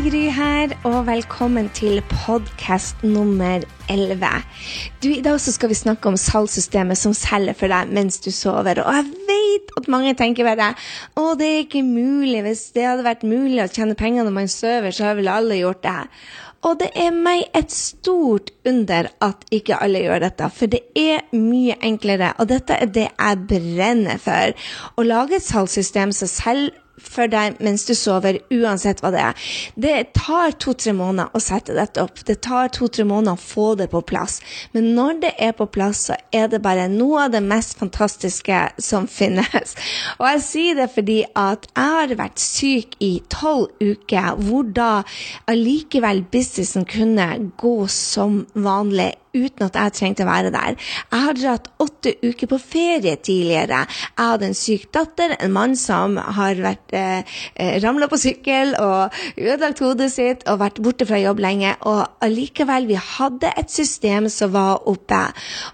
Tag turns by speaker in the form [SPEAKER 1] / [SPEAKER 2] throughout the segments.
[SPEAKER 1] Gry her, og velkommen til podkast nummer 11. Du, I dag så skal vi snakke om salgssystemet som selger for deg mens du sover. Og jeg vet at mange tenker bare. Å, det er ikke mulig. Hvis det hadde vært mulig å tjene penger når man sover, så har vel alle gjort det. Og det er meg et stort under at ikke alle gjør dette, for det er mye enklere, og dette er det jeg brenner for. Å lage et salgssystem som selv for deg mens du sover, uansett hva det er. Det tar to-tre måneder å sette dette opp. Det tar to-tre måneder å få det på plass. Men når det er på plass, så er det bare noe av det mest fantastiske som finnes. Og jeg sier det fordi at jeg har vært syk i tolv uker, hvor da allikevel businessen kunne gå som vanlig uten at jeg trengte å være der. Jeg har dratt åtte uker på ferie tidligere. Jeg hadde en syk datter, en mann som har vært eh, eh ramla på sykkel og ødelagt hodet sitt og vært borte fra jobb lenge. Og allikevel, vi hadde et system som var oppe.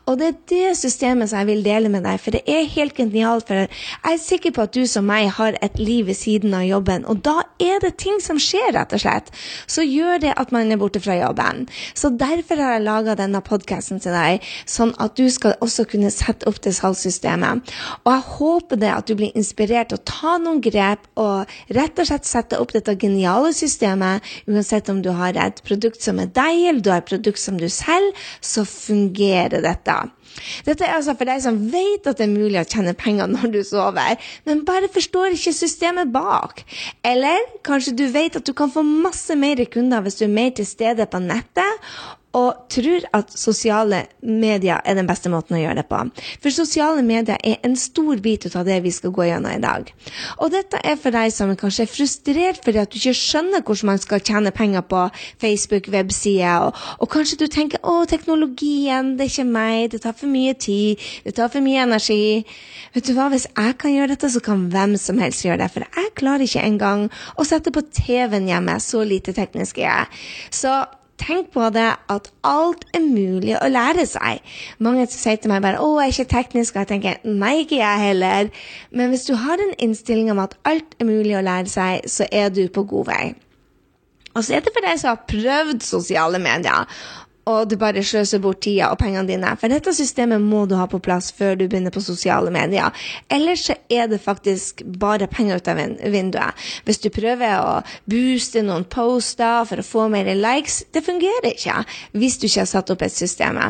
[SPEAKER 1] Og det er det systemet som jeg vil dele med deg, for det er helt genialt. For jeg er sikker på at du som meg har et liv ved siden av jobben, og da er det ting som skjer, rett og slett. Så gjør det at man er borte fra jobben. Så derfor har jeg laga denne podkasten til deg, sånn at du skal også kunne sette opp det salgssystemet. Og jeg håper det at du blir inspirert til å ta noen grep og rett og slett sette opp dette geniale systemet, uansett om du har et produkt som er deg, eller du har et produkt som du selger, så fungerer dette. Dette er altså for deg som vet at det er mulig å tjene penger når du sover, men bare forstår ikke systemet bak. Eller kanskje du vet at du kan få masse mer kunder hvis du er mer til stede på nettet, og tror at sosiale medier er den beste måten å gjøre det på. For sosiale medier er en stor bit av det vi skal gå gjennom i dag. Og dette er for deg som kanskje er frustrert fordi at du ikke skjønner hvordan man skal tjene penger på Facebook, websider, og, og kanskje du tenker å, teknologien, det er ikke meg, det tar for mye tid, det tar for mye energi. Vet du hva, hvis jeg kan gjøre dette, så kan hvem som helst gjøre det. For jeg klarer ikke engang å sette på TV-en hjemme, så lite teknisk er jeg. Så tenk på det at alt er mulig å lære seg. Mange sier til meg bare 'Å, jeg er ikke teknisk', og jeg tenker 'Nei, ikke jeg heller'. Men hvis du har en innstilling om at alt er mulig å lære seg, så er du på god vei. Og så er det for deg som har prøvd sosiale medier, og du bare sløser bort tida og pengene dine. For dette systemet må du ha på plass før du begynner på sosiale medier. Ellers så er det faktisk bare penger ut av vinduet. Hvis du prøver å booste noen poster for å få mer likes, det fungerer ikke hvis du ikke har satt opp et system.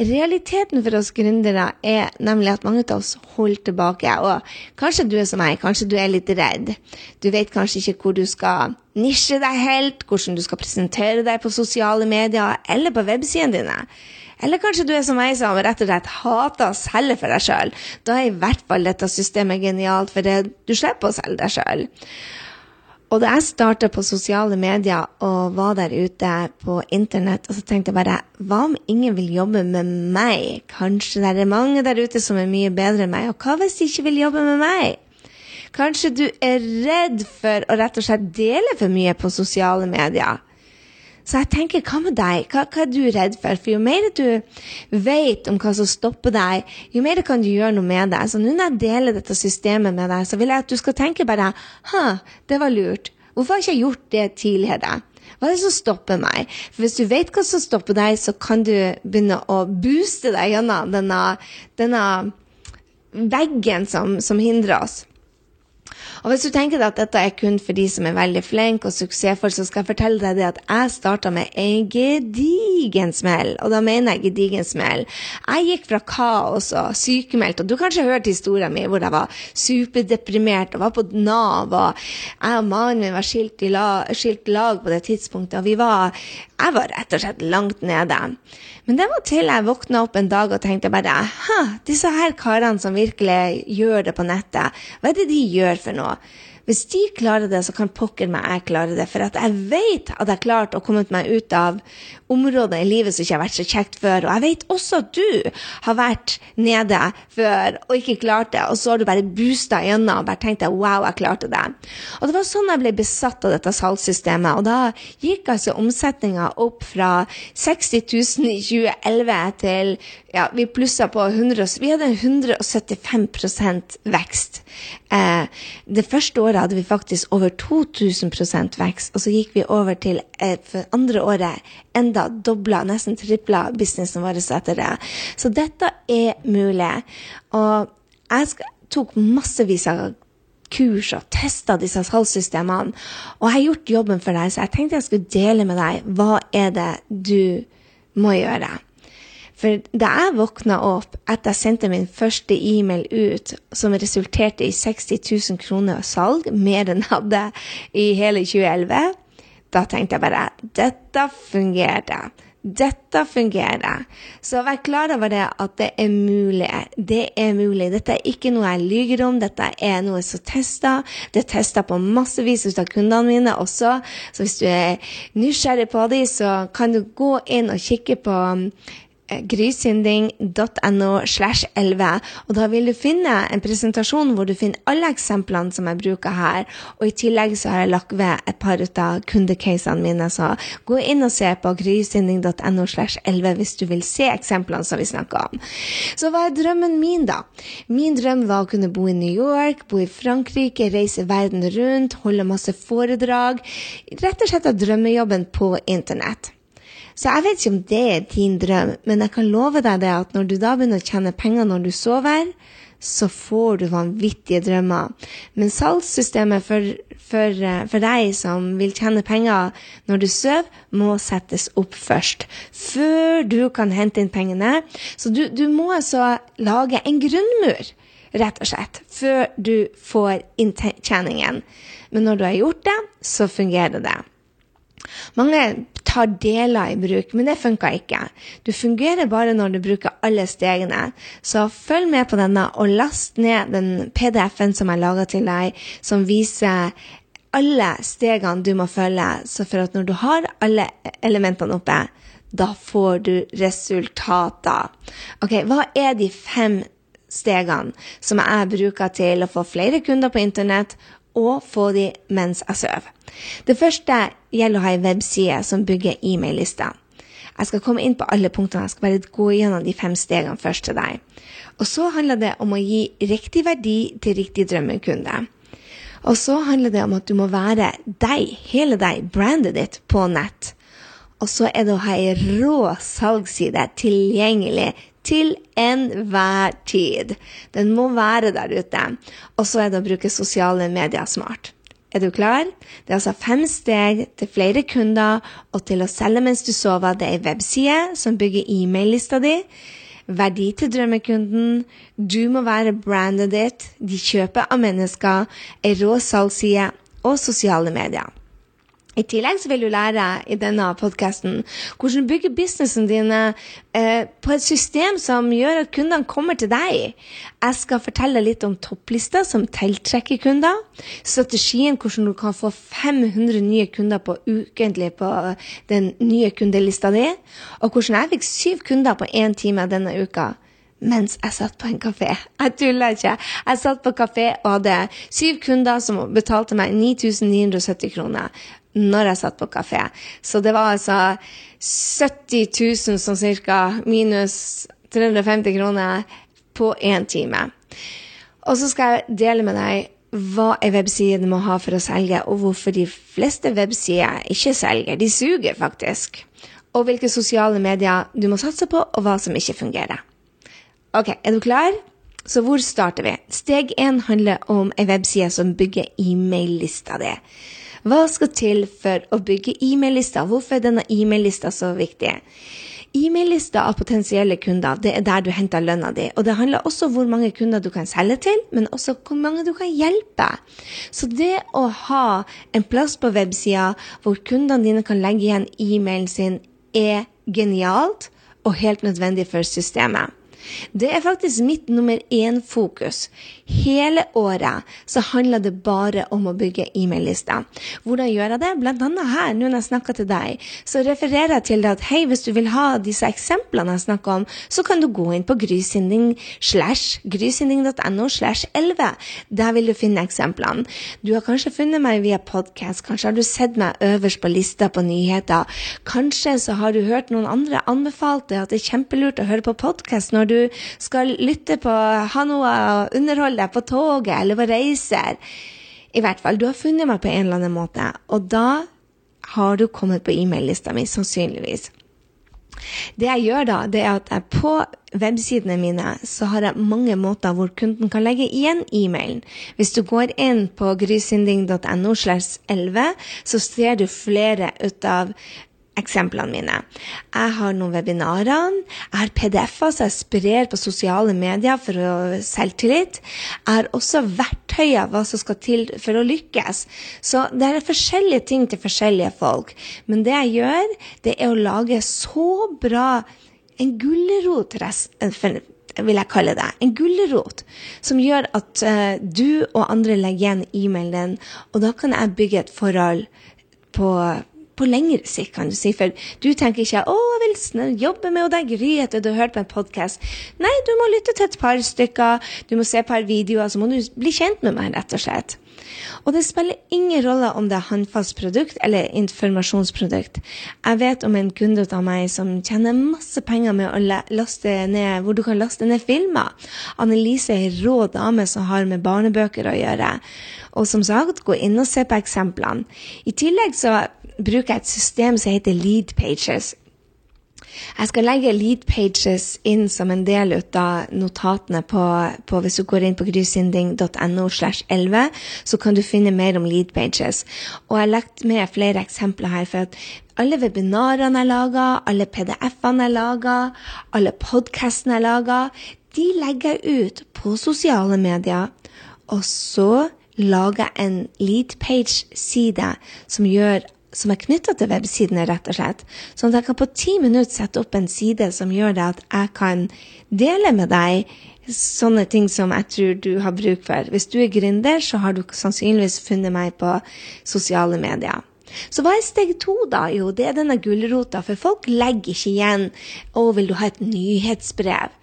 [SPEAKER 1] Realiteten for oss gründere er nemlig at mange av oss holder tilbake. Og kanskje du er som meg, kanskje du er litt redd. Du vet kanskje ikke hvor du skal nisje deg helt, hvordan du skal presentere deg på sosiale medier eller på websidene dine. Eller kanskje du er som meg som rett og slett hater å selge for deg sjøl. Da er i hvert fall dette systemet genialt, for det, du slipper å selge deg sjøl. Og da jeg starta på sosiale medier og var der ute på internett, og så tenkte jeg bare Hva om ingen vil jobbe med meg? Kanskje det er mange der ute som er mye bedre enn meg, og hva hvis de ikke vil jobbe med meg? Kanskje du er redd for å rett og slett dele for mye på sosiale medier? Så jeg tenker, hva med deg? Hva, hva, er du redd for? For jo mer du vet om hva som stopper deg, jo mer kan du gjøre noe med det. Så nå når jeg deler dette systemet med deg, så vil jeg at du skal tenke bare ha, det var lurt. Hvorfor har jeg ikke gjort det tidligere? Hva er det som stopper meg? For hvis du vet hva som stopper deg, så kan du begynne å booste deg gjennom denne, denne veggen som, som hindrer oss. Og hvis du tenker at dette er kun for de som er veldig flinke og suksessfulle, så skal jeg fortelle deg det at jeg starta med en gedigen smell. Og da mener jeg gedigen smell. Jeg gikk fra kaos og sykemeldt, og du kanskje har hørt historien min hvor jeg var superdeprimert og var på Nav, og jeg og mannen min var skilt, lag, skilt lag på det tidspunktet, og vi var Jeg var rett og slett langt nede. Men det var til jeg våkna opp en dag og tenkte bare Hæ, disse her karene som virkelig gjør det på nettet, hva er det de gjør for noe? Hvis de klarer det, så kan pokker meg jeg klare det. For jeg vet at jeg har klart å komme meg ut av områder i livet som ikke har vært så kjekt før. Og jeg vet også at du har vært nede før og ikke klart det, og så har du bare boosta gjennom og bare tenkt deg wow, jeg klarte det. Og det var sånn jeg ble besatt av dette salgssystemet. Og da gikk altså omsetninga opp fra 60 000 i 2011 til ja, vi plussa på 100, Vi hadde 175% vekst. Eh, det første året hadde vi faktisk over 2000% vekst, og så gikk vi over til eh, for andre året enda dobla, nesten tripla businessen vår etter det. Så dette er mulig. Og jeg skal, tok massevis av kurs og testa disse salgssystemene, og jeg har gjort jobben for deg, så jeg tenkte jeg skulle dele med deg hva er det du må gjøre. For da jeg våkna opp etter jeg sendte min første e-mail ut, som resulterte i 60 000 kroner salg, mer enn jeg hadde i hele 2011, da tenkte jeg bare dette fungerte. Dette fungerer. Så vær klar over det at det er mulig. Det er mulig. Dette er ikke noe jeg lyver om, dette er noe som tester. Det er testa på massevis av kundene mine også. Så hvis du er nysgjerrig på dem, så kan du gå inn og kikke på grysynding.no slash 11, og da vil du finne en presentasjon hvor du finner alle eksemplene som jeg bruker her, og i tillegg så har jeg lagt ved et par av kundecasene mine, så gå inn og se på grysynding.no slash 11 hvis du vil se eksemplene som vi snakker om. Så hva er drømmen min, da? Min drøm var å kunne bo i New York, bo i Frankrike, reise verden rundt, holde masse foredrag. Rett og slett ha drømmejobben på internett. Så jeg vet ikke om det er din drøm, men jeg kan love deg det at når du da begynner å tjene penger når du sover, så får du vanvittige drømmer. Men salgssystemet for, for, eh, for, deg som vil tjene penger når du sover, må settes opp først. Før du kan hente inn pengene. Så du, du må altså lage en grunnmur, rett og slett, før du får inntjeningen. Men når du har gjort det, så fungerer det. Mange tar deler i bruk, men det funker ikke. Du fungerer bare når du bruker alle stegene. Så følg med på denne, og last ned den PDF-en som jeg laga til deg, som viser alle stegene du må følge. Så for at når du har alle elementene oppe, da får du resultater. Ok, hva er de fem stegene som jeg bruker til å få flere kunder på internett og få de mens jeg sover. Det første gjelder å ha ei webside som bygger e-mail-lista. Jeg skal komme inn på alle punktene, jeg skal bare gå gjennom de fem stegene først til deg. Og så handler det om å gi riktig verdi til riktig drømmekunde. Og så handler det om at du må være deg, hele deg, brandet ditt, på nett. Og så er det å ha ei rå salgsside tilgjengelig til enhver tid. Den må være der ute. Og så er det å bruke sosiale medier smart. Er du klar? Det er altså fem steg til flere kunder og til å selge mens du sover. Det er ei webside som bygger e-mail-lista di. Verdi til drømmekunden. Du må være brandet ditt. De kjøper av mennesker. Ei rå salgsside og sosiale medier. I tillegg så vil du lære i denne podkasten hvordan du bygger businessen dine eh, på et system som gjør at kundene kommer til deg. Jeg skal fortelle litt om topplister som tiltrekker kunder. Strategien hvordan du kan få 500 nye kunder på ukentlig på den nye kundelista di. Og hvordan jeg fikk syv kunder på én time denne uka mens jeg satt på en kafé. Jeg tuller ikke. Jeg satt på kafé og hadde syv kunder som betalte meg 9970 kroner når jeg satt på kafé. Så det var altså 70 000 sånn cirka, minus 350 kroner på én time. Og så skal jeg dele med deg hva en webside må ha for å selge, og hvorfor de fleste websider ikke selger. De suger faktisk. Og hvilke sosiale medier du må satse på, og hva som ikke fungerer. Ok, er du klar? Så hvor starter vi? Steg én handler om en webside som bygger e-mail-lista di. Hva skal til for å bygge e-mail-lista? Hvorfor er denne e-mail-lista så viktig? E-mail-lista av potensielle kunder, det er der du henter lønna di. Og det handler også om hvor mange kunder du kan selge til, men også hvor mange du kan hjelpe. Så det å ha en plass på websida hvor kundene dine kan legge igjen e-mailen sin, er genialt og helt nødvendig for systemet. Det er faktisk mitt nummer én-fokus. Hele året så handler det bare om å bygge e-mail-lister. Hvordan gjør jeg det? Blant annet her, nå når jeg snakker til deg, så refererer jeg til at hei, hvis du vil ha disse eksemplene jeg snakker om, så kan du gå inn på grysynding slash grysynding.no slash 11. Der vil du finne eksemplene. Du har kanskje funnet meg via podkast, kanskje har du sett meg øverst på lista på nyheter. Kanskje så har du hørt noen andre anbefalte at det er kjempelurt å høre på podkast når du skal lytte på, ha noe å underholde deg på toget eller på reiser. I hvert fall, du har funnet meg på en eller annen måte, og da har du kommet på e-mail-lista mi, sannsynligvis. Det jeg gjør da, det er at jeg på websidene mine så har jeg mange måter hvor kunden kan legge igjen e-mailen. Hvis du går inn på grysynding.no slash 11, så ser du flere ut av eksemplene mine. Jeg har noen webinarer. Jeg har PDF-er som jeg sprer på sosiale medier for å selvtillit. Jeg har også verktøyer hva som skal til for å lykkes. Så det er forskjellige ting til forskjellige folk. Men det jeg gjør, det er å lage så bra en gulrot, vil jeg kalle det. En gulrot som gjør at uh, du og andre legger igjen e-mailen din, og da kan jeg bygge et forhold på på lengre sikt, kan du si. For du tenker ikke 'Å, vil jobbe med deg, Gry, etter du har hørt på en podkast'. Nei, du må lytte til et par stykker, du må se et par videoer, så må du bli kjent med meg, rett og slett. Og det spiller ingen rolle om det er håndfast produkt eller informasjonsprodukt. Jeg vet om en kunde av meg som tjener masse penger med å laste ned, hvor du kan laste ned filmer. Annelise er en rå dame som har med barnebøker å gjøre. Og som sagt, gå inn og se på eksemplene. I tillegg så bruker jeg et system som heter Lead Pages. Jeg skal legge lead pages inn som en del av notatene på, på Hvis du går inn på grysynding.no slash 11, så kan du finne mer om lead pages. Og jeg har lagt med flere eksempler her. for at alle webinarene jeg lager, alle PDF-ene jeg lager, alle podkastene jeg lager, de legger jeg ut på sosiale medier. Og så lager jeg en lead page-side som gjør som er knytta til websidene, rett og slett. Sånn at jeg kan på ti minutter sette opp en side som gjør det at jeg kan dele med deg sånne ting som jeg tror du har bruk for. Hvis du er gründer, så har du sannsynligvis funnet meg på sosiale medier. Så hva er steg to, da? Jo, det er denne gulrota, for folk legger ikke igjen 'Å, vil du ha et nyhetsbrev?'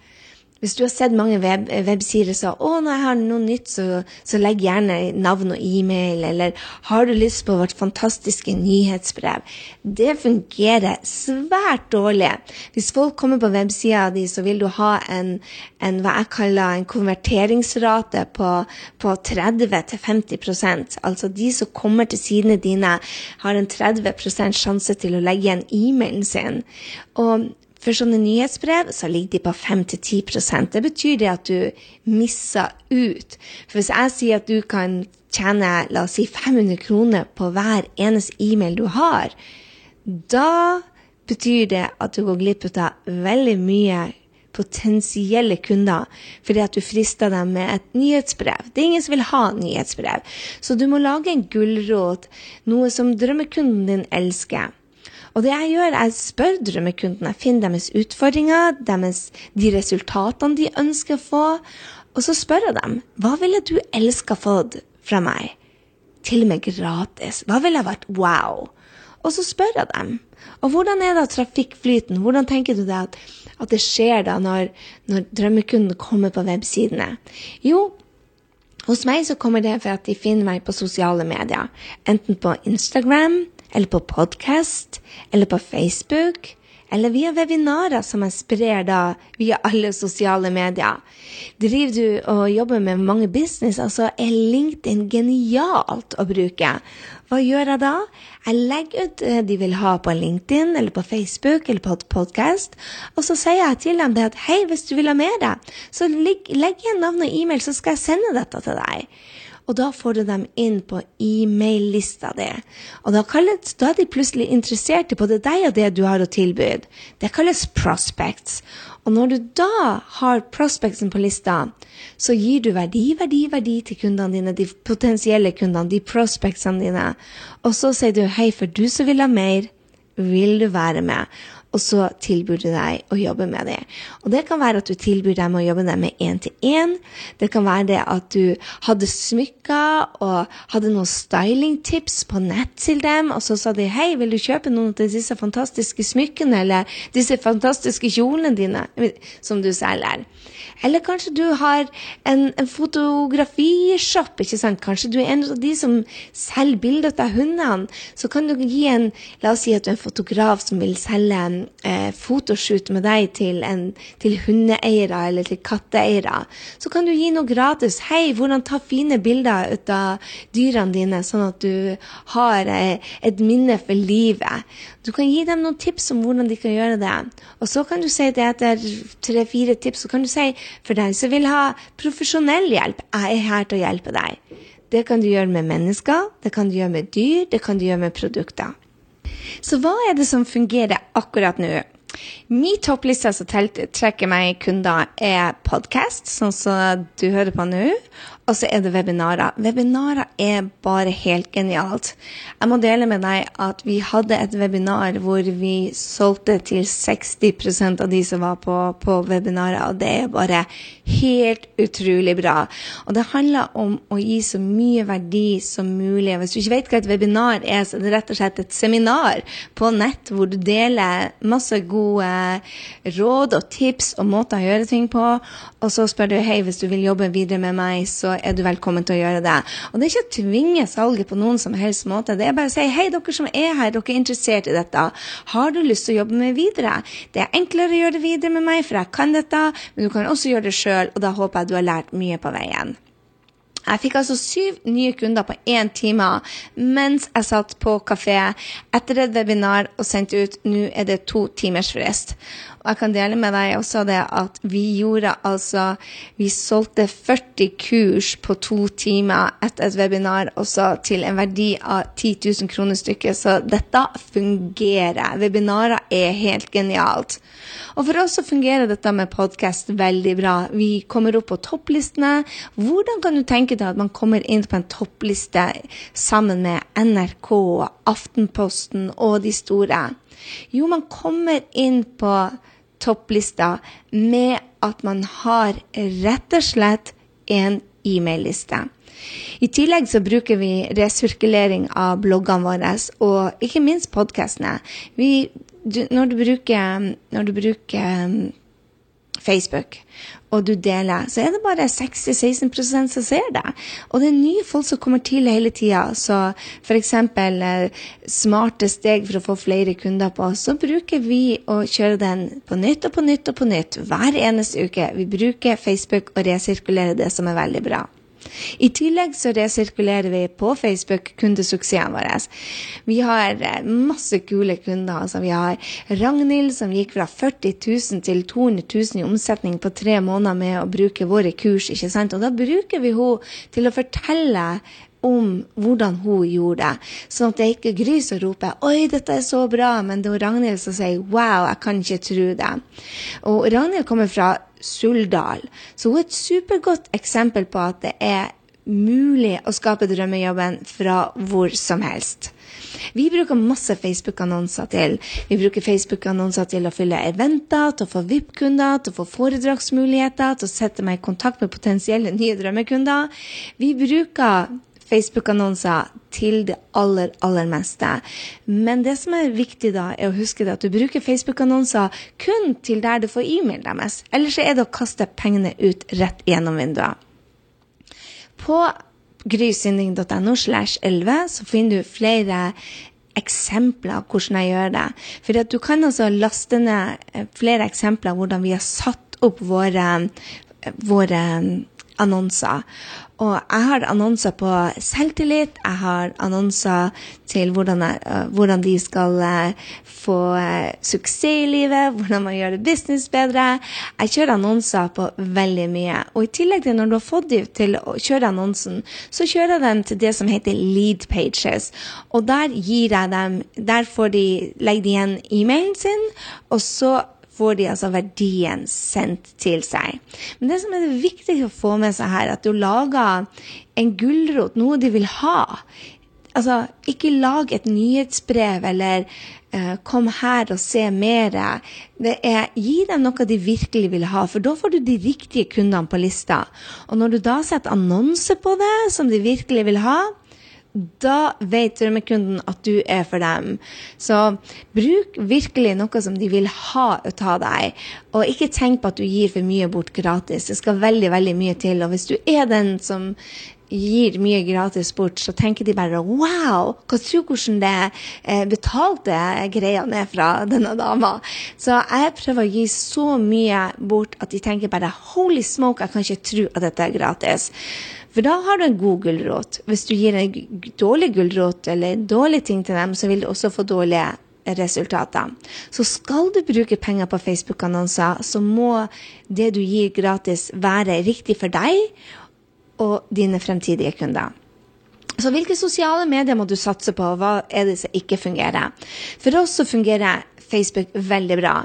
[SPEAKER 1] Hvis du har sett mange web, websider som å, når jeg har noe nytt, så, så legg gjerne navn og e-mail, eller har du lyst på vårt fantastiske nyhetsbrev? Det fungerer svært dårlig. Hvis folk kommer på websida di, så vil du ha en, en, hva jeg kaller en konverteringsrate på, på 30-50% Altså de som kommer til sidene dine, har en 30 sjanse til å legge igjen e-mailen sin. Og for sånne nyhetsbrev så ligger de på 5-10 Det betyr det at du misser ut. For hvis jeg sier at du kan tjene la oss si 500 kroner på hver eneste e-mail du har, da betyr det at du går glipp av veldig mye potensielle kunder fordi at du frister dem med et nyhetsbrev. Det er ingen som vil ha nyhetsbrev. Så du må lage en gulrot, noe som drømmekunden din elsker. Og det jeg gjør, jeg spør drømmekunden. Jeg finner deres utfordringer, deres, de resultatene de ønsker å få. Og så spør jeg dem hva ville du elska fått fra meg? Til og med gratis. Hva ville vært wow? Og så spør jeg dem. Og hvordan er da trafikkflyten? Hvordan tenker du det at, at det skjer da når, når drømmekunden kommer på websidene? Jo, hos meg så kommer det for at de finner meg på sosiale medier. Enten på Instagram, eller på podkast, eller på Facebook, eller via webinarer som jeg sprer da via alle sosiale medier. Driver du og jobber med mange business, altså er LinkedIn genialt å bruke. Hva gjør jeg da? Jeg legger ut det de vil ha på LinkedIn eller på Facebook eller på podkast, og så sier jeg til dem at hei, hvis du vil ha mer, så legg igjen navn og e-mail, så skal jeg sende dette til deg. Og da får du dem inn på e-mail-lista di. Og da, kalles, da, er de plutselig interessert i både deg og det du har å tilby. Det kalles prospects. Og når du da har prospectsen på lista, så gir du verdi, verdi, verdi til kundene dine, de potensielle kundene, de prospectsene dine. Og så sier du hei, for du som vil ha mer, vil du være med? Og så tilbyr du deg å jobbe med dem. Og det kan være at du tilbyr dem å jobbe dem med én til én. Det kan være det at du hadde smykker og hadde noen stylingtips på nett til dem, og så sa de hei, vil du kjøpe noen av disse fantastiske smykkene eller disse fantastiske kjolene dine som du selger? Eller kanskje du har en, en fotografishop, ikke sant? Kanskje du er en av de som selger bilder av hundene. Så kan du gi en La oss si at du er en fotograf som vil selge eh, fotoshoot med deg til, en, til hundeeiere eller til katteeiere. Så kan du gi noe gratis. Hei, hvordan ta fine bilder ut av dyrene dine, sånn at du har eh, et minne for livet. Du kan gi dem noen tips om hvordan de kan gjøre det. Og så kan du si det etter tre-fire tips, så kan du si for deg som vil ha profesjonell hjelp, jeg er her til å hjelpe deg. Det kan du gjøre med mennesker, det kan du gjøre med dyr, det kan du gjøre med produkter. Så hva er det som fungerer akkurat nå? Min toppliste som trekker meg kunder, er podkast, sånn som du hører på nå. Og så er det webinarer. Webinarer er bare helt genialt. Jeg må dele med deg at vi hadde et webinar hvor vi solgte til 60% av de som var på, på webinarer, og det er bare helt utrolig bra. Og det handler om å gi så mye verdi som mulig. Hvis du ikke vet hva et webinar er, så er det rett og slett et seminar på nett hvor du deler masse gode råd og tips og måter å gjøre ting på, og så spør du hei, hvis du vil jobbe videre med meg, så er du velkommen til å gjøre det. Og det er ikke å tvinge salget på noen som helst måte. Det er bare å si hei, dere som er her, dere er interessert i dette. Har du lyst til å jobbe med videre? Det er enklere å gjøre det videre med meg, for jeg kan dette, men du kan også gjøre det sjøl, og da håper jeg du har lært mye på veien. Jeg fikk altså syv nye kunder på én time mens jeg satt på kafé etter et webinar og sendte ut nå er det to timers frist. Og jeg kan dele med deg også det at vi gjorde altså Vi solgte 40 kurs på to timer etter et webinar også til en verdi av 10 000 kroner stykket. Så dette fungerer. Webinarer er helt genialt. Og for oss så fungerer dette med podkast veldig bra. Vi kommer opp på topplistene. Hvordan kan du tenke deg at man kommer inn på en toppliste sammen med NRK, Aftenposten og de store? Jo, man kommer inn på topplista med at man har rett og slett en e-mail-liste. I tillegg så bruker vi resirkulering av bloggene våre, og ikke minst podkastene. Når, når du bruker um, Facebook og du deler, så er det bare 6-16% som ser det. Og det er nye folk som kommer til hele tida. Så f.eks. Eh, smarte steg for å få flere kunder på, så bruker vi å kjøre den på nytt og på nytt og på nytt hver eneste uke. Vi bruker Facebook og resirkulerer det som er veldig bra. I tillegg så resirkulerer vi på Facebook kundesuksessen vår. Vi har eh, masse kule kunder. Altså, vi har Ragnhild som gikk fra 40 000 til 200 000 i omsetning på tre måneder med å bruke våre kurs. ikke sant? Og da bruker vi henne til å fortelle om hvordan hun gjorde det. Sånn at jeg ikke gryser og roper 'oi, dette er så bra', men det er Ragnhild som sier 'wow, jeg kan ikke tro det'. Og Ragnhild kommer fra Suldal. Så hun er et supergodt eksempel på at det er mulig å skape drømmejobben fra hvor som helst. Vi bruker masse Facebook-annonser til. Vi bruker Facebook-annonser til å fylle eventer, til å få VIP-kunder, til å få foredragsmuligheter, til å sette meg i kontakt med potensielle nye drømmekunder. Vi bruker Facebook-annonser til det aller, aller meste. Men det som er viktig da, er å huske at du bruker Facebook-annonser kun til der du får e-mail deres. Ellers er det å kaste pengene ut rett gjennom vinduet. På grysynding.no slash 11 så finner du flere eksempler hvordan jeg gjør det. For du kan altså laste ned eh, flere eksempler hvordan vi har satt opp våre, våre annonser. Og jeg har annonser på selvtillit, jeg har annonser til hvordan, jeg, uh, hvordan de skal uh, få uh, suksess i livet, hvordan man gjør business bedre. Jeg kjører annonser på veldig mye. Og i tillegg til når du har fått dem til å kjøre annonsen, så kjører jeg dem til det som heter lead pages. Og der gir jeg dem Der får de, legger de igjen e-mailen sin, og så får de altså verdien sendt til seg. Men det som er det viktige å få med seg her, at du lager en gulrot, noe de vil ha. Altså, ikke lag et nyhetsbrev eller uh, kom her og se mer. Det er, gi dem noe de virkelig vil ha, for da får du de riktige kundene på lista. Og når du da setter annonse på det som de virkelig vil ha, da vet drømmekunden at du er for dem. Så bruk virkelig noe som de vil ha ut av deg, og ikke tenk på at du gir for mye bort gratis. Det skal veldig, veldig mye til. Og hvis du er den som gir mye gratis bort, så tenker de bare wow, hva tror hvordan det eh, betalte greiene er fra denne dama. Så jeg prøver å gi så mye bort at de tenker bare holy smoke, jeg kan ikke tro at dette er gratis. For da har du en god gulrot. Hvis du gir en dårlig gulrot eller en dårlig ting til dem, så vil du også få dårlige resultater. Så skal du bruke penger på Facebook-annonser, så må det du gir gratis være riktig for deg og dine fremtidige kunder. Så hvilke sosiale medier må du satse på, og hva er det som ikke fungerer? For oss så fungerer Facebook veldig bra.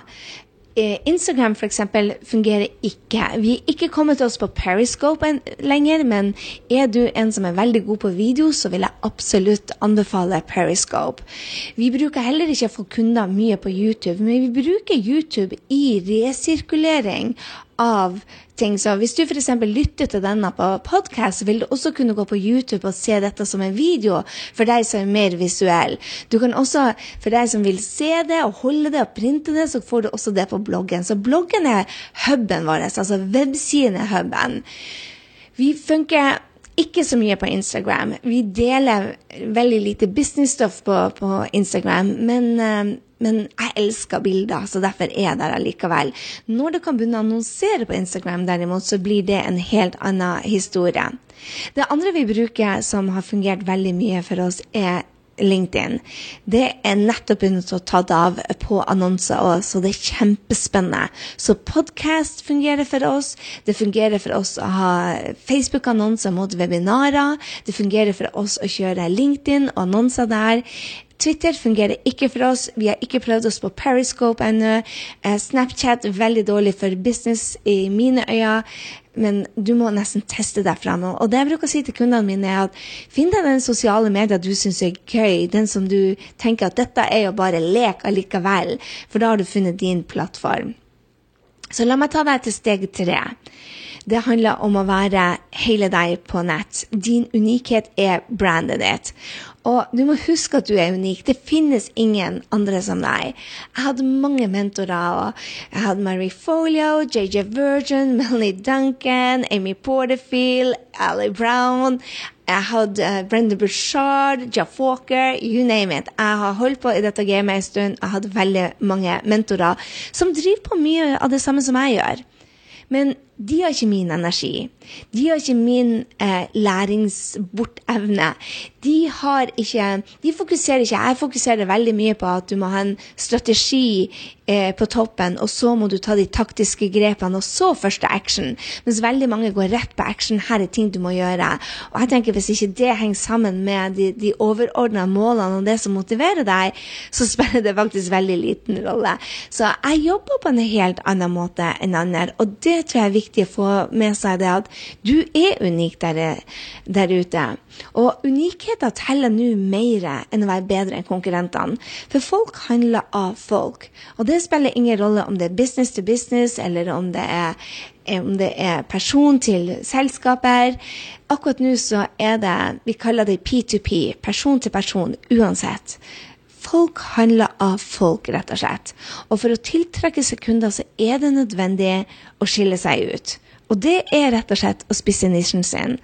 [SPEAKER 1] Instagram Instagram f.eks. fungerer ikke. Vi er ikke kommet til oss på Periscope lenger, men er du en som er veldig god på video, så vil jeg absolutt anbefale Periscope. Vi bruker heller ikke å få kunder mye på YouTube, men vi bruker YouTube i resirkulering av ting. Så hvis du f.eks. lytter til denne på podkast, vil du også kunne gå på YouTube og se dette som en video for deg som er mer visuell. Du kan også, for deg som vil se det og holde det og printe det, så får du også det på bloggen. Så bloggen er huben vår, altså websiden er huben. Vi funker ikke så mye på Instagram. Vi deler veldig lite business-stoff på, på, Instagram, men, uh, men, jeg elsker bilder, så derfor er jeg der allikevel. Når du kan begynne å annonsere på Instagram, derimot, så blir det en helt annen historie. Det andre vi bruker som har fungert veldig mye for oss, er LinkedIn. Det er nettopp begynt å ta det av på annonser òg, så det er kjempespennende. Så podkast fungerer for oss. Det fungerer for oss å ha Facebook-annonser mot webinarer. Det fungerer for oss å kjøre LinkedIn og annonser der. Twitter fungerer ikke for oss. Vi har ikke prøvd oss på Periscope ennå. Snapchat er veldig dårlig for business i mine øyne men du må nesten teste deg fram. Og det jeg bruker å si til kundene mine, er at finn deg den sosiale media du syns er gøy, den som du tenker at dette er jo bare lek allikevel, for da har du funnet din plattform. Så la meg ta deg til steg tre. Det handler om å være hele deg på nett. Din unikhet er brandet ditt. Og du må huske at du er unik. Det finnes ingen andre som deg. Jeg hadde mange mentorer. Jeg hadde Marie Folio, JJ Virgin, Melanie Duncan, Amy Porterfield, Ali Brown. Jeg hadde uh, Brenda Bushard, Jeff Walker, you name it. Jeg har holdt på i dette gamet en stund. Jeg hadde veldig mange mentorer som driver på mye av det samme som jeg gjør. Men de har ikke min energi. De har ikke min eh, læringsbortevne. De har ikke De fokuserer ikke Jeg fokuserer veldig mye på at du må ha en strategi eh, på toppen, og så må du ta de taktiske grepene, og så første action. Mens veldig mange går rett på action. Her er ting du må gjøre. Og jeg tenker Hvis ikke det henger sammen med de, de overordna målene og det som motiverer deg, så spiller det faktisk veldig liten rolle. Så jeg jobber på en helt annen måte enn andre, og det tror jeg er viktig å få med seg det at du er unik der, der ute. Og unikheter teller nå mer enn å være bedre enn konkurrentene. For folk handler av folk. Og det spiller ingen rolle om det er business to business, eller om det er, om det er person til selskaper. Akkurat nå så er det Vi kaller det P2P, person til person, uansett. Folk handler av folk, rett og slett. Og for å tiltrekke seg kunder, så er det nødvendig å skille seg ut. Og det er rett og slett å spisse nisjen sin.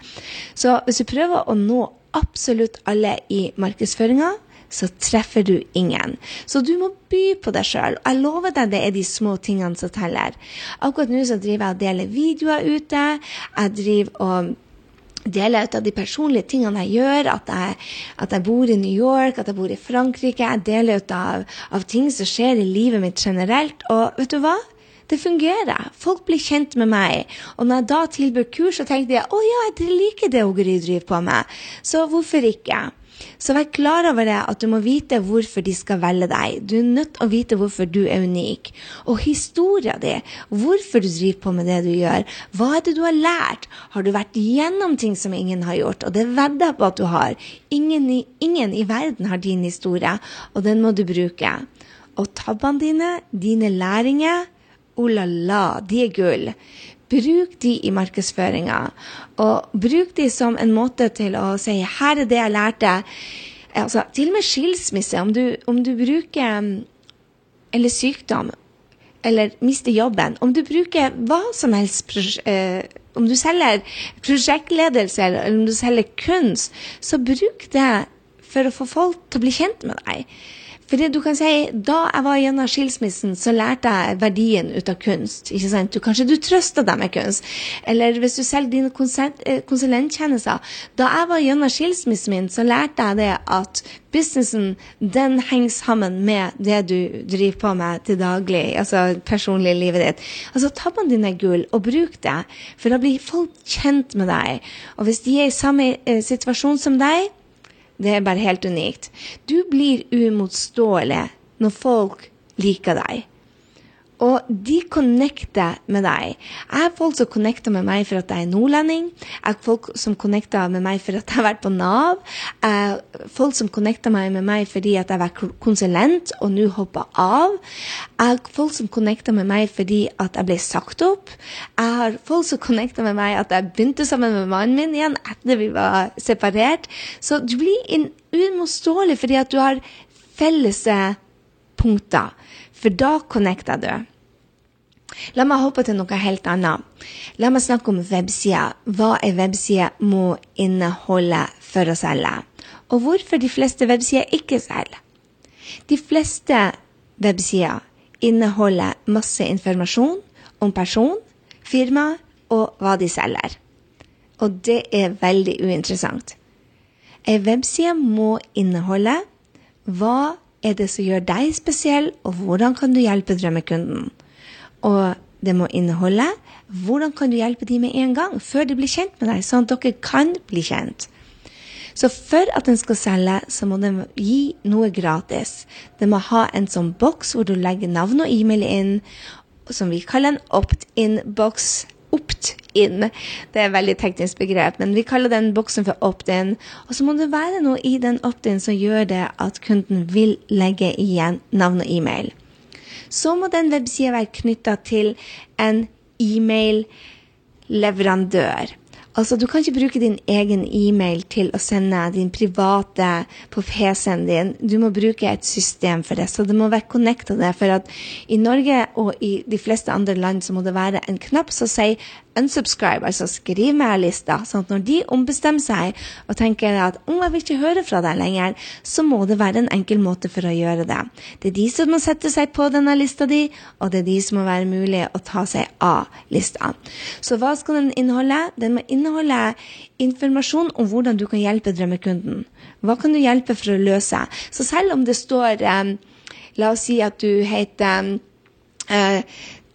[SPEAKER 1] Så hvis du prøver å nå absolutt alle i markedsføringa, så treffer du ingen. Så du må by på deg sjøl. Jeg lover deg det er de små tingene som teller. Akkurat nå så driver jeg og deler videoer ute. Jeg driver og deler ut av de personlige tingene jeg gjør. At jeg, at jeg, bor i New York, at jeg bor i Frankrike. Jeg deler ut av, av ting som skjer i livet mitt generelt. Og vet du hva? Det fungerer. Folk blir kjent med meg. Og når jeg da tilbyr kurs, så tenkte jeg å ja, jeg liker det Gry driver på med. Så hvorfor ikke? Så vær klar over det at du må vite hvorfor de skal velge deg. Du er nødt til å vite hvorfor du er unik. Og historia di, hvorfor du driver på med det du gjør. Hva er det du har lært? Har du vært gjennom ting som ingen har gjort? Og det vedder jeg på at du har. Ingen i, ingen i verden har din historie, og den må du bruke. Og tabbene dine, dine læringer, oh la la, de er gull. Bruk de i markedsføringa, og bruk de som en måte til å si 'her er det jeg lærte'. Altså, til og med skilsmisse, om du, om du bruker Eller sykdom, eller mister jobben. Om du bruker hva som helst eh, Om du selger prosjektledelse, eller om du selger kunst, så bruk det for å få folk til å bli kjent med deg. Fordi du kan si, Da jeg var gjennom skilsmissen, så lærte jeg verdien ut av kunst. ikke sant? Du, kanskje du trøster deg med kunst. Eller hvis du selger dine eh, konsulenttjenester. Da jeg var gjennom skilsmissen min, så lærte jeg det at businessen den henger sammen med det du driver på med til daglig, altså personlig livet ditt. Altså Tabbene dine er gull, og bruk det. For da blir folk kjent med deg. Og hvis de er i samme eh, situasjon som deg, det er bare helt unikt. Du blir uimotståelig når folk liker deg. Og de connecter med deg. Jeg har folk som connecter med meg for at jeg er nordlending. Jeg har folk som connecter med meg for at jeg har vært på Nav. Jeg har folk som connecter meg med meg fordi at jeg vært konsulent og nå hopper av. Jeg har folk som connecter med meg fordi at jeg ble sagt opp. Jeg har folk som connecter med meg at jeg begynte sammen med mannen min igjen etter vi var separert. Så du blir uimotståelig fordi at du har felles punkter. For da connecter du. La meg hoppe til noe helt annet. La meg snakke om websider. Hva ei webside må inneholde for å selge. Og hvorfor de fleste websider ikke selger. De fleste websider inneholder masse informasjon om person, firma og hva de selger. Og det er veldig uinteressant. Ei webside må inneholde hva er det som gjør deg spesiell, og hvordan kan du hjelpe drømmekunden? Og det må inneholde hvordan kan du hjelpe dem med en gang, før de blir kjent med deg, sånn at dere kan bli kjent. Så for at den skal selge, så må den gi noe gratis. Den må ha en sånn boks hvor du legger navn og e-mail inn, som vi kaller en opt-in-boks opt-in. Det er et veldig teknisk begrep, men vi kaller den boksen for opt-in. Og så må det være noe i den opt-in som gjør det at kunden vil legge igjen navn og e-mail. Så må den websida være knytta til en e-mail-leverandør. Altså, Du kan ikke bruke din egen e-mail til å sende din private på PC-en din. Du må bruke et system for det, så det må være connecta. For at i Norge og i de fleste andre land så må det være en knapp som sier unsubscribe, altså skriv meg av lista. sånn at når de ombestemmer seg og tenker at om jeg vil ikke høre fra deg lenger, så må det være en enkel måte for å gjøre det. Det er de som må sette seg på denne lista di, og det er de som må være mulig å ta seg av lista. Så hva skal den inneholde? Den må inneholde informasjon om hvordan du kan hjelpe drømmekunden. Hva kan du hjelpe for å løse? Så selv om det står um, La oss si at du heter uh,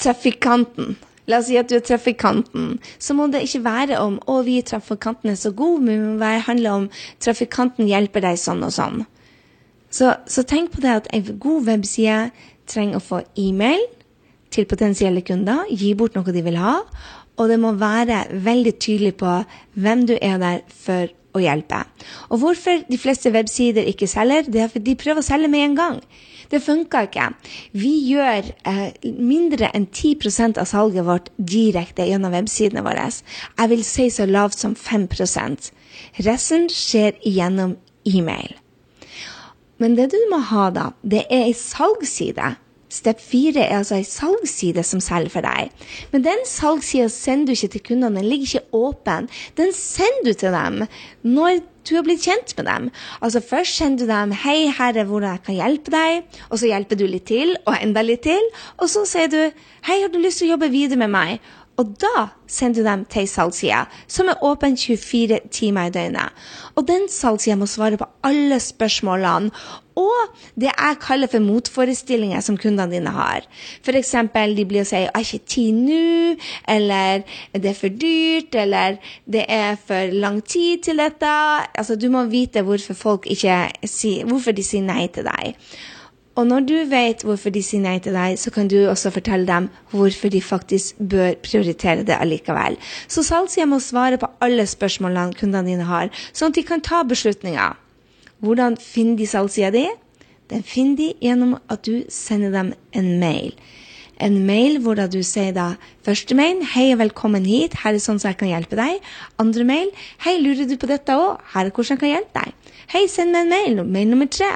[SPEAKER 1] Trafikanten. La oss si at du er trafikanten. Så må det ikke være om 'Å, vi trafikanten er så gode', men det må handle om 'trafikanten hjelper deg sånn og sånn'. Så, så tenk på det at en god webside trenger å få e-mail til potensielle kunder, gi bort noe de vil ha, og det må være veldig tydelig på hvem du er der for å hjelpe. Og hvorfor de fleste websider ikke selger, det er fordi de prøver å selge med en gang. Det funka ikke. Vi gjør eh, mindre enn 10% av salget vårt direkte gjennom websidene våre. Jeg vil si så lavt som 5% Resten skjer gjennom e-mail. Men det du må ha, da, det er ei salgsside Step 4 er altså ei salgsside som selger for deg. Men den salgssida sender du ikke til kundene, den ligger ikke åpen. Den sender du til dem når du har blitt kjent med dem. Altså Først sender du dem 'Hei, her er hvordan jeg kan hjelpe deg', og så hjelper du litt til, og enda litt til. Og så sier du 'Hei, har du lyst til å jobbe videre med meg?' Og da sender du dem til salgssida, som er åpen 24 timer i døgnet. Og den salgssida må svare på alle spørsmålene og det jeg kaller for motforestillinger som kundene dine har. F.eks. de blir å si 'jeg har ikke tid nå', eller 'det er for dyrt', eller 'det er for lang tid til dette'. Altså, du må vite hvorfor folk ikke sier, hvorfor de sier nei til deg. Og når du vet hvorfor de sier nei til deg, så kan du også fortelle dem hvorfor de faktisk bør prioritere det allikevel. Så salgssida må svare på alle spørsmålene kundene dine har, sånn at de kan ta beslutninger. Hvordan finner de salgssida di? Den finner de gjennom at du sender dem en mail. En mail hvor da du sier da første mail 'Hei og velkommen hit. Her er sånn så jeg kan hjelpe deg.' Andre mail 'Hei, lurer du på dette òg? Her er hvordan jeg kan hjelpe deg.' 'Hei, send meg en mail.' Mail nummer tre.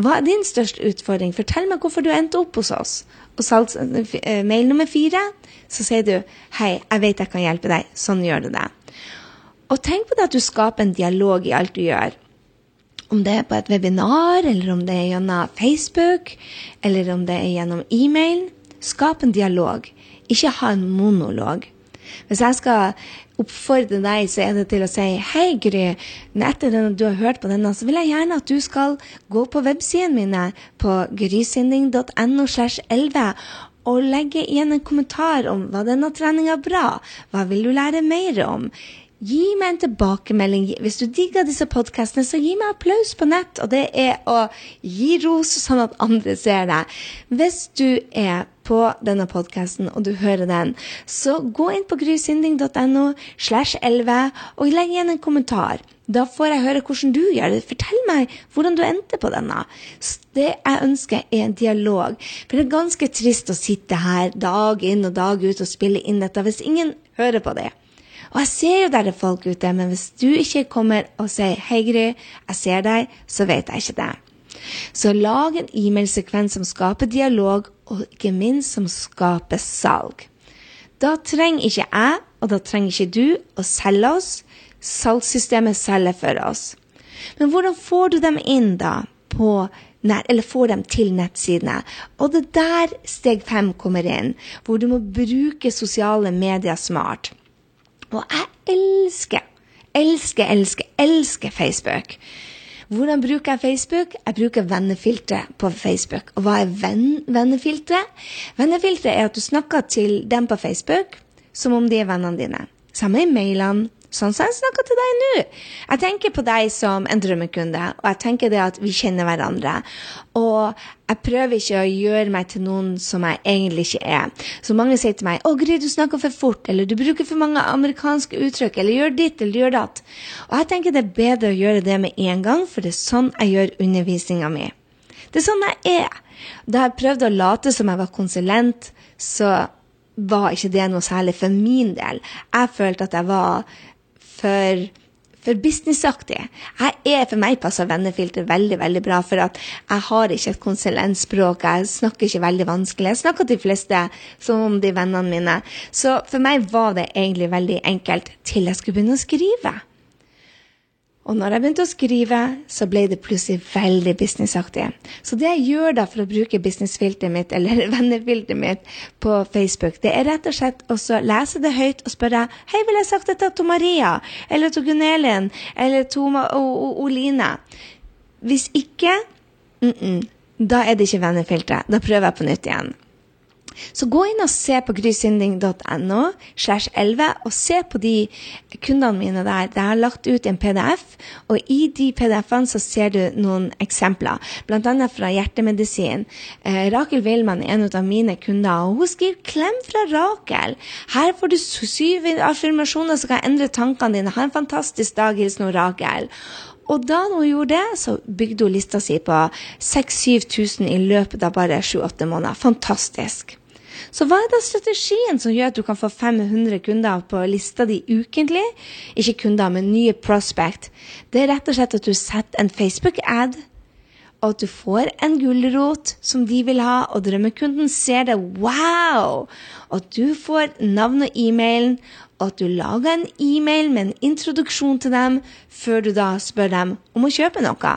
[SPEAKER 1] Hva er din største utfordring? Fortell meg hvorfor du endte opp hos oss. Og salgs, eh, mail nummer fire, så sier du 'Hei, jeg vet jeg kan hjelpe deg. Sånn gjør du det'. Og tenk på det at du skaper en dialog i alt du gjør. Om det er på et webinar, eller om det er gjennom Facebook, eller om det er gjennom e-mail. Skap en dialog, ikke ha en monolog. Hvis jeg skal oppfordre deg, så er det til å si Hei, Gry. Etter at du har hørt på denne, så vil jeg gjerne at du skal gå på websidene mine på grysynding.no slash 11 og legge igjen en kommentar om var denne treninga bra? Hva vil du lære mer om? Gi meg en tilbakemelding. Hvis du digger disse podkastene, så gi meg applaus på nett. Og det er å gi ros sånn at andre ser deg. Hvis du er på denne podkasten og du hører den, så gå inn på grysynding.no slash 11 og legg igjen en kommentar. Da får jeg høre hvordan du gjør det. Fortell meg hvordan du endte på denne. Det jeg ønsker, er en dialog. For det er ganske trist å sitte her dag inn og dag ut og spille inn dette hvis ingen hører på det. Og jeg ser jo der det er folk ute, men hvis du ikke kommer og sier 'Hei, Gry, jeg ser deg', så vet jeg ikke det. Så lag en e-mailsekvens som skaper dialog, og ikke minst som skaper salg. Da trenger ikke jeg, og da trenger ikke du, å selge oss. Salgssystemet selger for oss. Men hvordan får du dem inn, da? På nett, eller får dem til nettsidene. Og det er der steg fem kommer inn, hvor du må bruke sosiale medier smart. Og jeg elsker, elsker, elsker, elsker Facebook. Hvordan bruker jeg Facebook? Jeg bruker vennefilteret på Facebook. Og hva er venn, vennefilteret? Vennefilteret er at du snakker til dem på Facebook som om de er vennene dine. Samme i mailene, Sånn som jeg snakker til deg nå. Jeg tenker på deg som en drømmekunde, og jeg tenker det at vi kjenner hverandre. Og jeg prøver ikke å gjøre meg til noen som jeg egentlig ikke er. Så mange sier til meg 'Å, Gry, du snakker for fort', eller 'du bruker for mange amerikanske uttrykk', eller 'gjør ditt', eller 'gjør datt'. Og jeg tenker det er bedre å gjøre det med en gang, for det er sånn jeg gjør undervisninga mi. Det er sånn jeg er. Da jeg prøvde å late som jeg var konsulent, så var ikke det noe særlig for min del. Jeg følte at jeg var for, for businessaktig. Jeg er, for meg passer vennefilter veldig veldig bra, for at jeg har ikke et konsulentspråk. Jeg snakker ikke veldig vanskelig. Jeg snakker til de fleste som om de vennene mine. Så for meg var det egentlig veldig enkelt til jeg skulle begynne å skrive. Og når jeg begynte å skrive, så ble det plutselig veldig businessaktig. Så det jeg gjør da for å bruke businessfilteret mitt, eller vennefilteret mitt, på Facebook, det er rett og slett å lese det høyt og spørre Hei, vil jeg sagt dette til Maria? Eller til Gunn Elin? Eller til Oline? Hvis ikke, mm -mm, da er det ikke vennefilteret. Da prøver jeg på nytt igjen. Så gå inn og se på grysynding.no slash 11 og se på de kundene mine der. Jeg har lagt ut en PDF, og i de PDF-ene så ser du noen eksempler, bl.a. fra Hjertemedisin. Eh, Rakel Wilman er en av mine kunder, og hun skriver 'Klem fra Rakel'. Her får du syv affirmasjoner som kan endre tankene dine. Ha en fantastisk dag, hilsen Rakel. Og da hun gjorde det, så bygde hun lista si på 6000-7000 i løpet av bare 7-8 måneder. Fantastisk. Så hva er da strategien som gjør at du kan få 500 kunder på lista di ukentlig? Ikke kunder, men nye prospect. Det er rett og slett at du setter en Facebook-ad, og at du får en gulrot som de vil ha, og drømmekunden ser det. Wow! At du får navn og e-mailen, og at du lager en e-mail med en introduksjon til dem før du da spør dem om å kjøpe noe.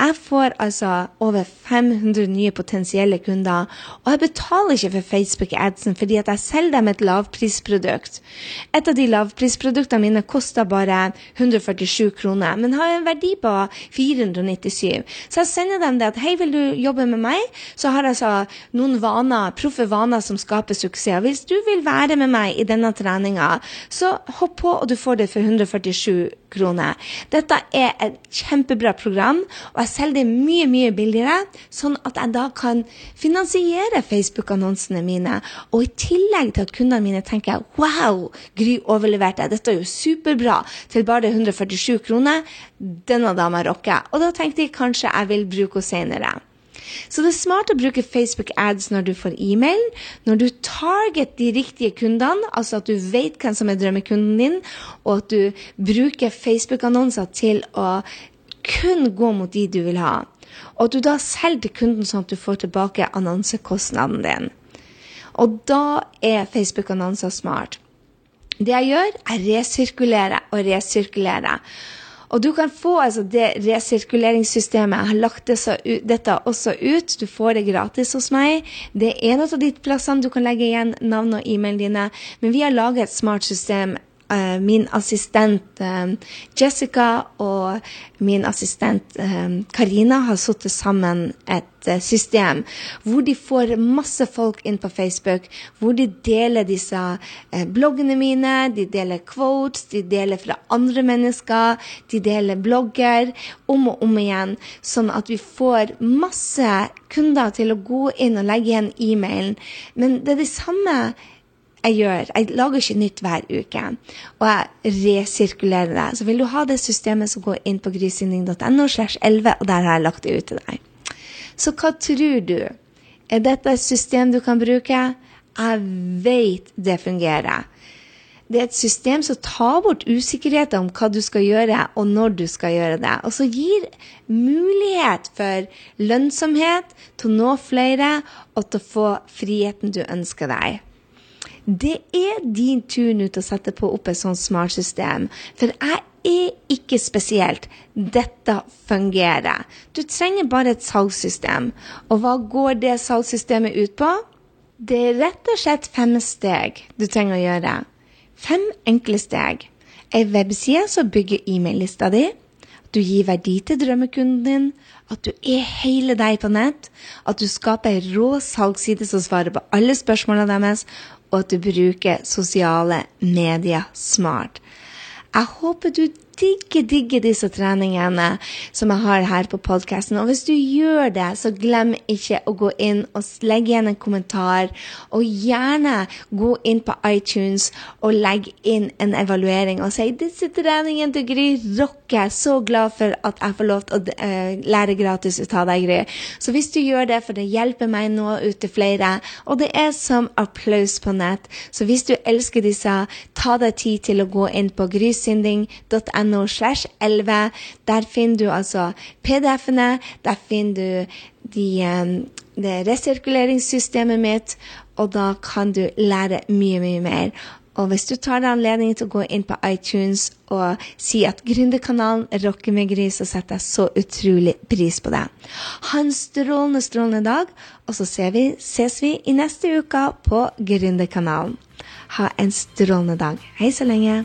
[SPEAKER 1] Jeg får altså over 500 nye potensielle kunder, og jeg betaler ikke for Facebook-adsen fordi at jeg selger dem et lavprisprodukt. Et av de lavprisproduktene mine koster bare 147 kroner, men har en verdi på 497. Så jeg sender dem det at hei, vil du jobbe med meg? Så har jeg altså noen vaner, proffe vaner som skaper suksess. Hvis du vil være med meg i denne treninga, så hopp på, og du får det for 147 kroner. Dette er et kjempebra program, og jeg selger det mye, mye billigere, sånn at jeg da kan finansiere Facebook-annonsene mine. Og i tillegg til at kundene mine tenker wow, Gry overleverte, dette er jo superbra, til bare 147 kroner. Denne dama rocker. Og da tenkte jeg kanskje jeg vil bruke henne senere. Så det er smart å bruke Facebook ads når du får e-mail, når du target de riktige kundene, altså at du vet hvem som er drømmekunden din, og at du bruker Facebook-annonser til å kun gå mot de du vil ha. Og at du da selger til kunden sånn at du får tilbake annonsekostnaden din. Og da er Facebook-annonser smart. Det jeg gjør, er resirkulere og resirkulere. Og du kan få altså, det resirkuleringssystemet. Jeg har lagt dette også ut. Du får det gratis hos meg. Det er en av de plassene du kan legge igjen navn og e-mail dine. Men vi har laget et smart system min assistent uh, Jessica og min assistent uh, Karina har satt sammen et system hvor de får masse folk inn på Facebook, hvor de deler disse bloggene mine, de deler quotes, de deler fra andre mennesker, de deler blogger om og om igjen, sånn at vi får masse kunder til å gå inn og legge igjen e-mailen. Men det er det samme jeg gjør. Jeg lager ikke nytt hver uke. Og jeg resirkulerer det. Så vil du ha det systemet, så gå inn på grysynding.no slash 11, og der har jeg lagt det ut til deg. Så hva tror du? Er dette et system du kan bruke? Jeg vet det fungerer. Det er et system som tar bort usikkerheten om hva du skal gjøre, og når du skal gjøre det. Og så gir mulighet for lønnsomhet til å nå flere, og til å få friheten du ønsker deg. Det er din tur nå til å sette på opp et sånt smart system. For jeg er ikke spesielt. Dette fungerer. Du trenger bare et salgssystem. Og hva går det salgssystemet ut på? Det er rett og slett fem steg du trenger å gjøre. Fem enkle steg. Ei webside som bygger e-mail-lista di. At du gir verdi til drømmekunden din. At du er hele deg på nett. At du skaper ei rå salgsside som svarer på alle spørsmålene deres og at du bruker sosiale medier smart. Jeg håper du digger, digger disse treningene som jeg har her på podkasten. Og hvis du gjør det, så glem ikke å gå inn og legge igjen en kommentar. Og gjerne gå inn på iTunes og legge inn en evaluering og si 'Disse treningene til Gry rocker. Er så glad for at jeg får lov til å uh, lære gratis ut av deg, Gry'. Så hvis du gjør det, for det hjelper meg nå ut til flere, og det er som applaus på nett, så hvis du elsker disse, ta deg tid til å gå inn på grysynding.no 11. Der finner du altså PDF-ene, der finner du de, um, det resirkuleringssystemet mitt, og da kan du lære mye, mye mer. Og hvis du tar deg anledning til å gå inn på iTunes og si at Gründerkanalen rocker med gris, så setter jeg så utrolig pris på det. Ha en strålende, strålende dag, og så vi, ses vi i neste uke på Gründerkanalen. Ha en strålende dag. Hei så lenge.